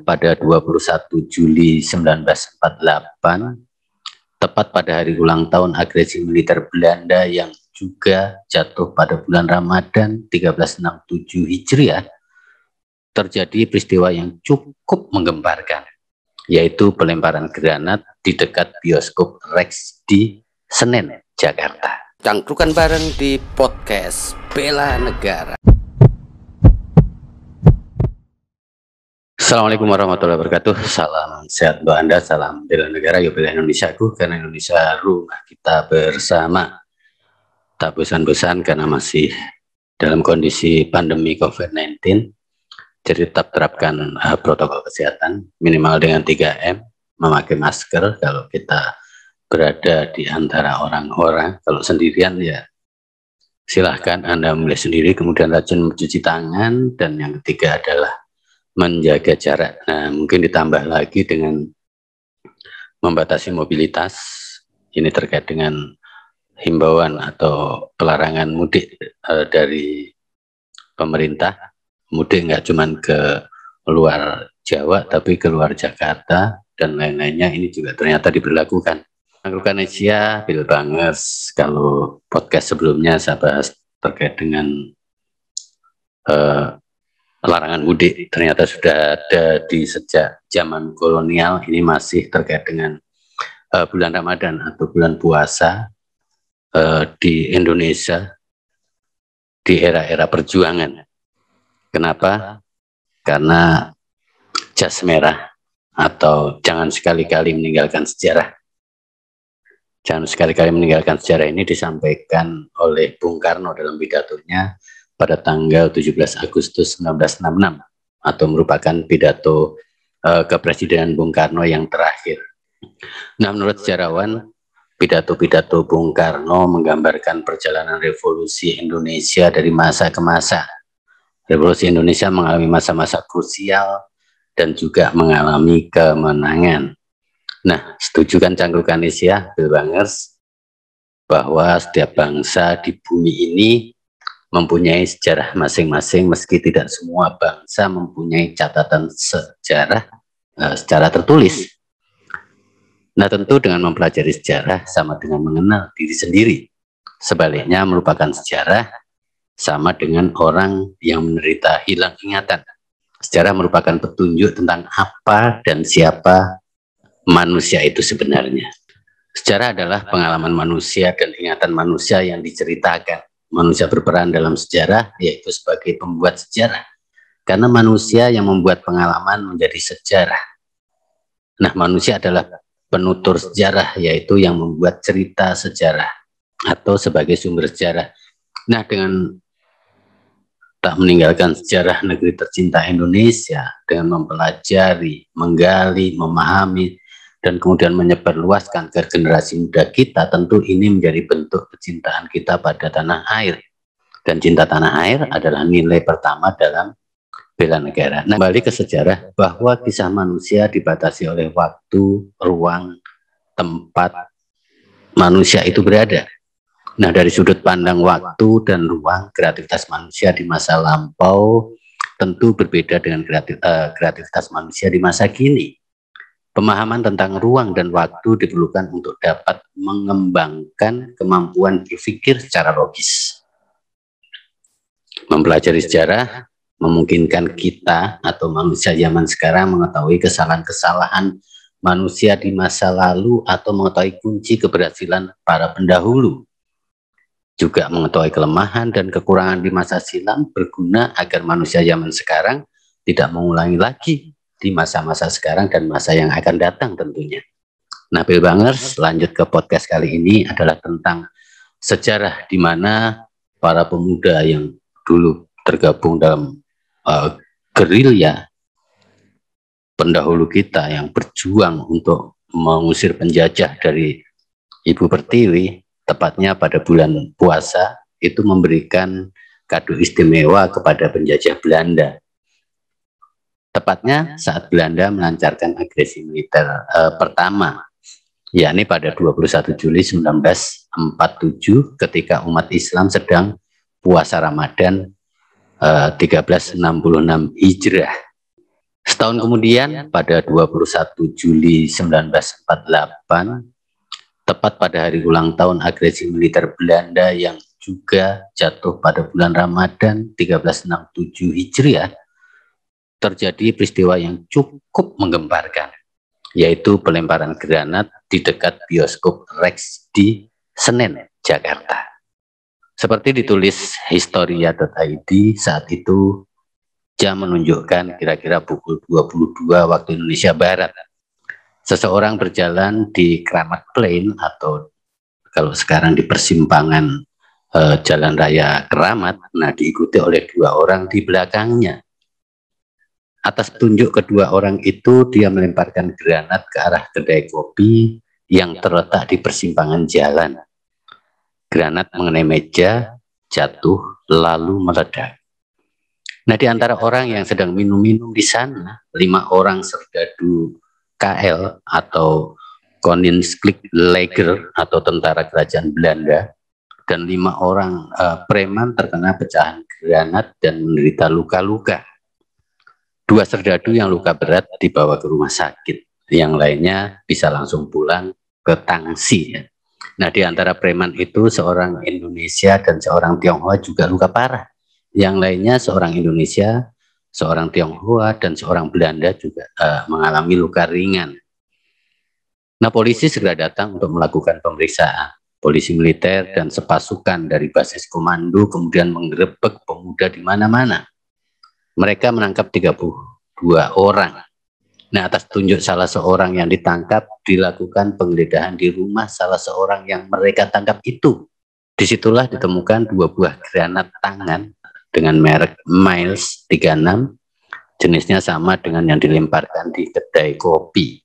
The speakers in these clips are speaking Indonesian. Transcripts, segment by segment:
pada 21 Juli 1948 tepat pada hari ulang tahun agresi militer Belanda yang juga jatuh pada bulan Ramadan 1367 Hijriah terjadi peristiwa yang cukup menggemparkan yaitu pelemparan granat di dekat bioskop Rex di Senen, Jakarta. Cangkrukan bareng di podcast Bela Negara. Assalamualaikum warahmatullahi wabarakatuh. Salam sehat buat Anda, salam bela negara, yuk bela Indonesia aku, karena Indonesia rumah kita bersama. Tak bosan-bosan karena masih dalam kondisi pandemi COVID-19, jadi tetap terapkan uh, protokol kesehatan minimal dengan 3M, memakai masker kalau kita berada di antara orang-orang, kalau sendirian ya silahkan Anda mulai sendiri, kemudian rajin mencuci tangan, dan yang ketiga adalah menjaga jarak. Nah, mungkin ditambah lagi dengan membatasi mobilitas. Ini terkait dengan himbauan atau pelarangan mudik uh, dari pemerintah. Mudik nggak cuma ke luar Jawa, tapi ke luar Jakarta dan lain-lainnya ini juga ternyata diberlakukan. Angkutan Asia, Bill Bangers, kalau podcast sebelumnya saya bahas terkait dengan uh, larangan mudik ternyata sudah ada di sejak zaman kolonial ini masih terkait dengan uh, bulan Ramadan atau bulan puasa uh, di Indonesia di era-era perjuangan. Kenapa? Karena jas merah atau jangan sekali-kali meninggalkan sejarah. Jangan sekali-kali meninggalkan sejarah ini disampaikan oleh Bung Karno dalam pidatonya pada tanggal 17 Agustus 1966 atau merupakan pidato uh, kepresidenan Bung Karno yang terakhir. Nah, menurut sejarawan, pidato-pidato Bung Karno menggambarkan perjalanan revolusi Indonesia dari masa ke masa. Revolusi Indonesia mengalami masa-masa krusial dan juga mengalami kemenangan. Nah, setuju kan Cangkruk Kanesia, Bill Bangers, bahwa setiap bangsa di bumi ini mempunyai sejarah masing-masing meski tidak semua bangsa mempunyai catatan sejarah uh, secara tertulis. Nah tentu dengan mempelajari sejarah sama dengan mengenal diri sendiri. Sebaliknya merupakan sejarah sama dengan orang yang menderita hilang ingatan. Sejarah merupakan petunjuk tentang apa dan siapa manusia itu sebenarnya. Sejarah adalah pengalaman manusia dan ingatan manusia yang diceritakan manusia berperan dalam sejarah yaitu sebagai pembuat sejarah. Karena manusia yang membuat pengalaman menjadi sejarah. Nah, manusia adalah penutur sejarah yaitu yang membuat cerita sejarah atau sebagai sumber sejarah. Nah, dengan tak meninggalkan sejarah negeri tercinta Indonesia dengan mempelajari, menggali, memahami dan kemudian menyebarluaskan ke generasi muda kita, tentu ini menjadi bentuk kecintaan kita pada tanah air. Dan cinta tanah air adalah nilai pertama dalam bela negara. Nah, kembali ke sejarah bahwa kisah manusia dibatasi oleh waktu, ruang, tempat manusia itu berada. Nah, dari sudut pandang waktu dan ruang, kreativitas manusia di masa lampau tentu berbeda dengan eh, kreativitas manusia di masa kini Pemahaman tentang ruang dan waktu diperlukan untuk dapat mengembangkan kemampuan berpikir secara logis. Mempelajari sejarah memungkinkan kita atau manusia zaman sekarang mengetahui kesalahan-kesalahan manusia di masa lalu atau mengetahui kunci keberhasilan para pendahulu. Juga mengetahui kelemahan dan kekurangan di masa silam berguna agar manusia zaman sekarang tidak mengulangi lagi di masa-masa sekarang dan masa yang akan datang tentunya. Nah, Bill Bangers lanjut ke podcast kali ini adalah tentang sejarah di mana para pemuda yang dulu tergabung dalam uh, gerilya pendahulu kita yang berjuang untuk mengusir penjajah dari Ibu Pertiwi, tepatnya pada bulan puasa, itu memberikan kado istimewa kepada penjajah Belanda Tepatnya saat Belanda melancarkan agresi militer uh, pertama, yakni pada 21 Juli 1947 ketika umat Islam sedang puasa Ramadan uh, 1366 Hijrah. Setahun kemudian pada 21 Juli 1948 tepat pada hari ulang tahun agresi militer Belanda yang juga jatuh pada bulan Ramadan 1367 Hijriah terjadi peristiwa yang cukup menggemparkan yaitu pelemparan granat di dekat bioskop Rex di Senen, Jakarta. Seperti ditulis historia.id saat itu jam menunjukkan kira-kira pukul 22 waktu Indonesia Barat. Seseorang berjalan di Keramat Plain atau kalau sekarang di persimpangan eh, Jalan Raya Keramat, nah diikuti oleh dua orang di belakangnya. Atas tunjuk kedua orang itu, dia melemparkan granat ke arah kedai kopi yang terletak di persimpangan jalan. Granat mengenai meja, jatuh, lalu meledak. Nah, di antara orang yang sedang minum-minum di sana, lima orang serdadu KL atau Koninsklik Lager atau tentara kerajaan Belanda dan lima orang uh, preman terkena pecahan granat dan menderita luka-luka. Dua serdadu yang luka berat dibawa ke rumah sakit, yang lainnya bisa langsung pulang ke Tangsi. Ya. Nah, di antara preman itu seorang Indonesia dan seorang Tionghoa juga luka parah. Yang lainnya seorang Indonesia, seorang Tionghoa dan seorang Belanda juga uh, mengalami luka ringan. Nah, polisi segera datang untuk melakukan pemeriksaan. Polisi militer dan sepasukan dari basis komando kemudian menggerebek pemuda di mana-mana. Mereka menangkap 32 orang Nah, atas tunjuk salah seorang yang ditangkap, dilakukan penggeledahan di rumah salah seorang yang mereka tangkap itu. Di situlah ditemukan dua buah granat tangan dengan merek Miles 36, jenisnya sama dengan yang dilemparkan di kedai kopi.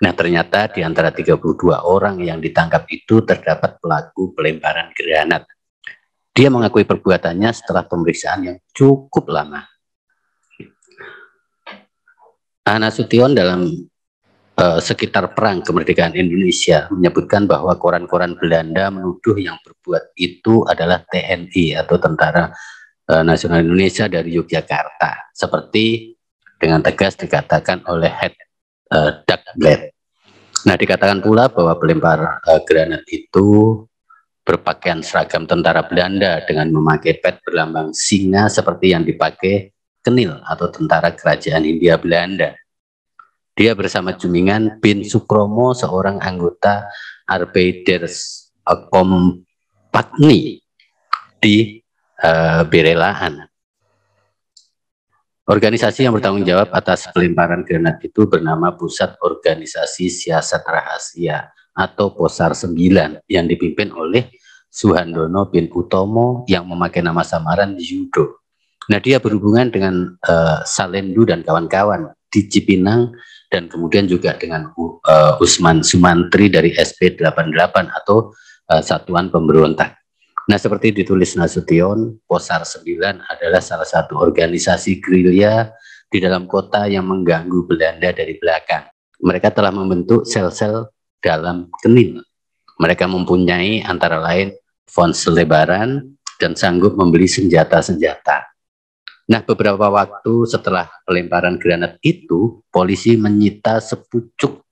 Nah, ternyata di antara 32 orang yang ditangkap itu terdapat pelaku pelemparan granat. Dia mengakui perbuatannya setelah pemeriksaan yang cukup lama. Nasution dalam uh, sekitar perang kemerdekaan Indonesia menyebutkan bahwa koran-koran Belanda menuduh yang berbuat itu adalah TNI atau Tentara uh, Nasional Indonesia dari Yogyakarta, seperti dengan tegas dikatakan oleh Head uh, Blade. Nah, dikatakan pula bahwa pelempar uh, granat itu berpakaian seragam tentara Belanda dengan memakai pet berlambang singa seperti yang dipakai Kenil atau tentara kerajaan Hindia Belanda. Dia bersama Jumingan bin Sukromo, seorang anggota Arbeiders Kompagni di uh, Berelaan. Organisasi yang bertanggung jawab atas pelemparan granat itu bernama Pusat Organisasi Siasat Rahasia atau Posar 9 yang dipimpin oleh Suhandono bin Utomo yang memakai nama samaran Yudo. Nah, dia berhubungan dengan uh, Salendu dan kawan-kawan di Cipinang dan kemudian juga dengan uh, Usman Sumantri dari SP88 atau uh, Satuan Pemberontak. Nah, seperti ditulis Nasution, Posar 9 adalah salah satu organisasi gerilya di dalam kota yang mengganggu Belanda dari belakang. Mereka telah membentuk sel-sel dalam kenin. Mereka mempunyai antara lain font selebaran dan sanggup membeli senjata-senjata. Nah, beberapa waktu setelah pelemparan granat itu, polisi menyita sepucuk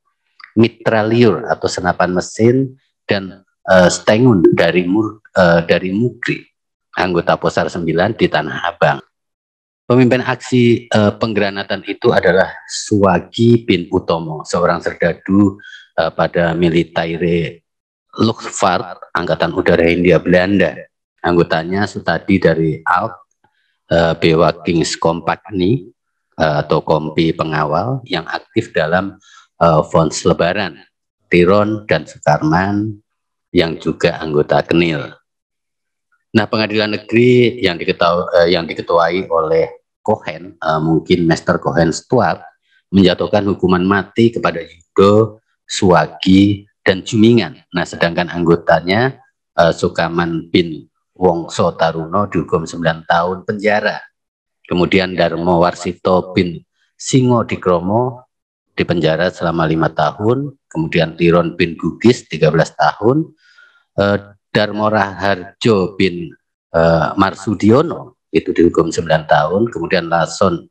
mitraliur atau senapan mesin dan uh, stengun dari mur, uh, dari Mugri, anggota Posar 9 di Tanah Abang. Pemimpin aksi uh, penggranatan itu adalah Suwagi bin Utomo, seorang serdadu uh, pada militaire Luftwaffe Angkatan Udara Hindia Belanda. Anggotanya Sutadi dari Alp uh, Bewa Kings Company uh, atau kompi pengawal yang aktif dalam uh, Lebaran, Tiron dan Sukarman yang juga anggota Kenil. Nah, pengadilan negeri yang diketahui, yang diketuai oleh Cohen, mungkin Master Cohen Stuart, menjatuhkan hukuman mati kepada Yudo, Suwagi, dan Jumingan. Nah, sedangkan anggotanya uh, Sukaman bin Wongso Taruno dihukum 9 tahun penjara. Kemudian Darmo Warsito bin Singo Dikromo dipenjara selama lima tahun. Kemudian Tiron bin Gugis 13 tahun. Eh, Darmo Raharjo bin eh, Marsudiono itu dihukum 9 tahun. Kemudian Lason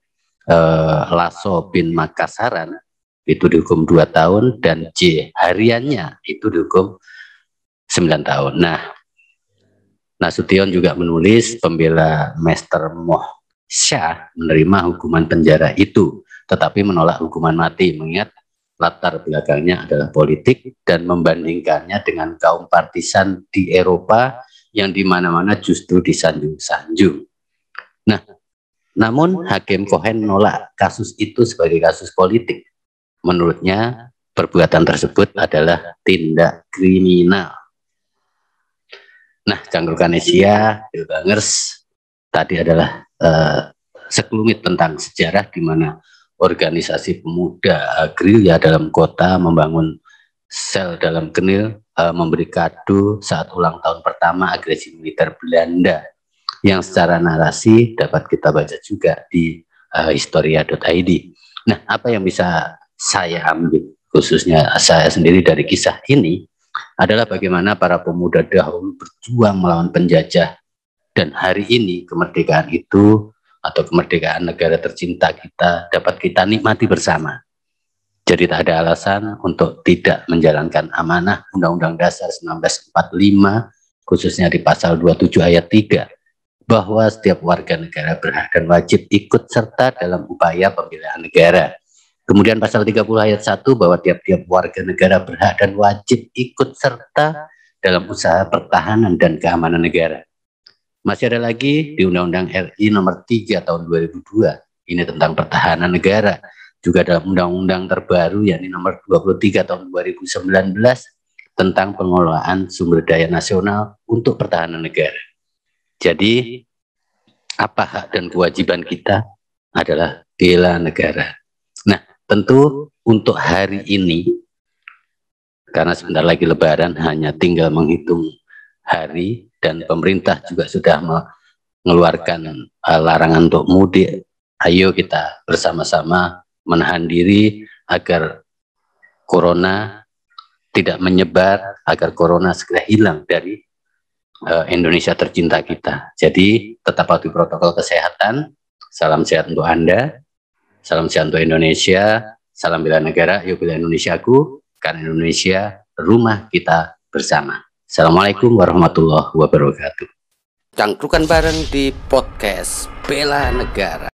eh, Laso bin Makasaran itu dihukum dua tahun dan J hariannya itu dihukum 9 tahun. Nah, Nasution juga menulis pembela Master Moh Syah menerima hukuman penjara itu, tetapi menolak hukuman mati mengingat latar belakangnya adalah politik dan membandingkannya dengan kaum partisan di Eropa yang di mana-mana justru disanjung-sanjung. Nah, namun Hakim Cohen menolak kasus itu sebagai kasus politik. Menurutnya, perbuatan tersebut adalah tindak kriminal. Nah, Cangkrukan Asia, Bangers, tadi adalah uh, sekelumit tentang sejarah di mana organisasi pemuda gerilya dalam kota membangun sel dalam kenil uh, memberi kado saat ulang tahun pertama agresi militer Belanda yang secara narasi dapat kita baca juga di uh, historia.id. Nah, apa yang bisa saya ambil khususnya saya sendiri dari kisah ini adalah bagaimana para pemuda dahulu berjuang melawan penjajah dan hari ini kemerdekaan itu atau kemerdekaan negara tercinta kita dapat kita nikmati bersama. Jadi tak ada alasan untuk tidak menjalankan amanah Undang-Undang Dasar 1945 khususnya di pasal 27 ayat 3 bahwa setiap warga negara berhak dan wajib ikut serta dalam upaya pembelaan negara. Kemudian pasal 30 ayat 1 bahwa tiap-tiap warga negara berhak dan wajib ikut serta dalam usaha pertahanan dan keamanan negara. Masih ada lagi di Undang-Undang RI nomor 3 tahun 2002. Ini tentang pertahanan negara. Juga dalam undang-undang terbaru yakni nomor 23 tahun 2019 tentang pengelolaan sumber daya nasional untuk pertahanan negara. Jadi apa hak dan kewajiban kita adalah bela negara. Nah, tentu untuk hari ini karena sebentar lagi lebaran hanya tinggal menghitung hari dan pemerintah juga sudah mengeluarkan uh, larangan untuk mudik. Ayo kita bersama-sama menahan diri agar corona tidak menyebar, agar corona segera hilang dari uh, Indonesia tercinta kita. Jadi tetap patuhi protokol kesehatan. Salam sehat untuk Anda. Salam untuk Indonesia. Salam bela negara, yuk bela Indonesiaku. Karena Indonesia rumah kita bersama. Assalamualaikum warahmatullahi wabarakatuh. Cangkrukan bareng di podcast Bela Negara.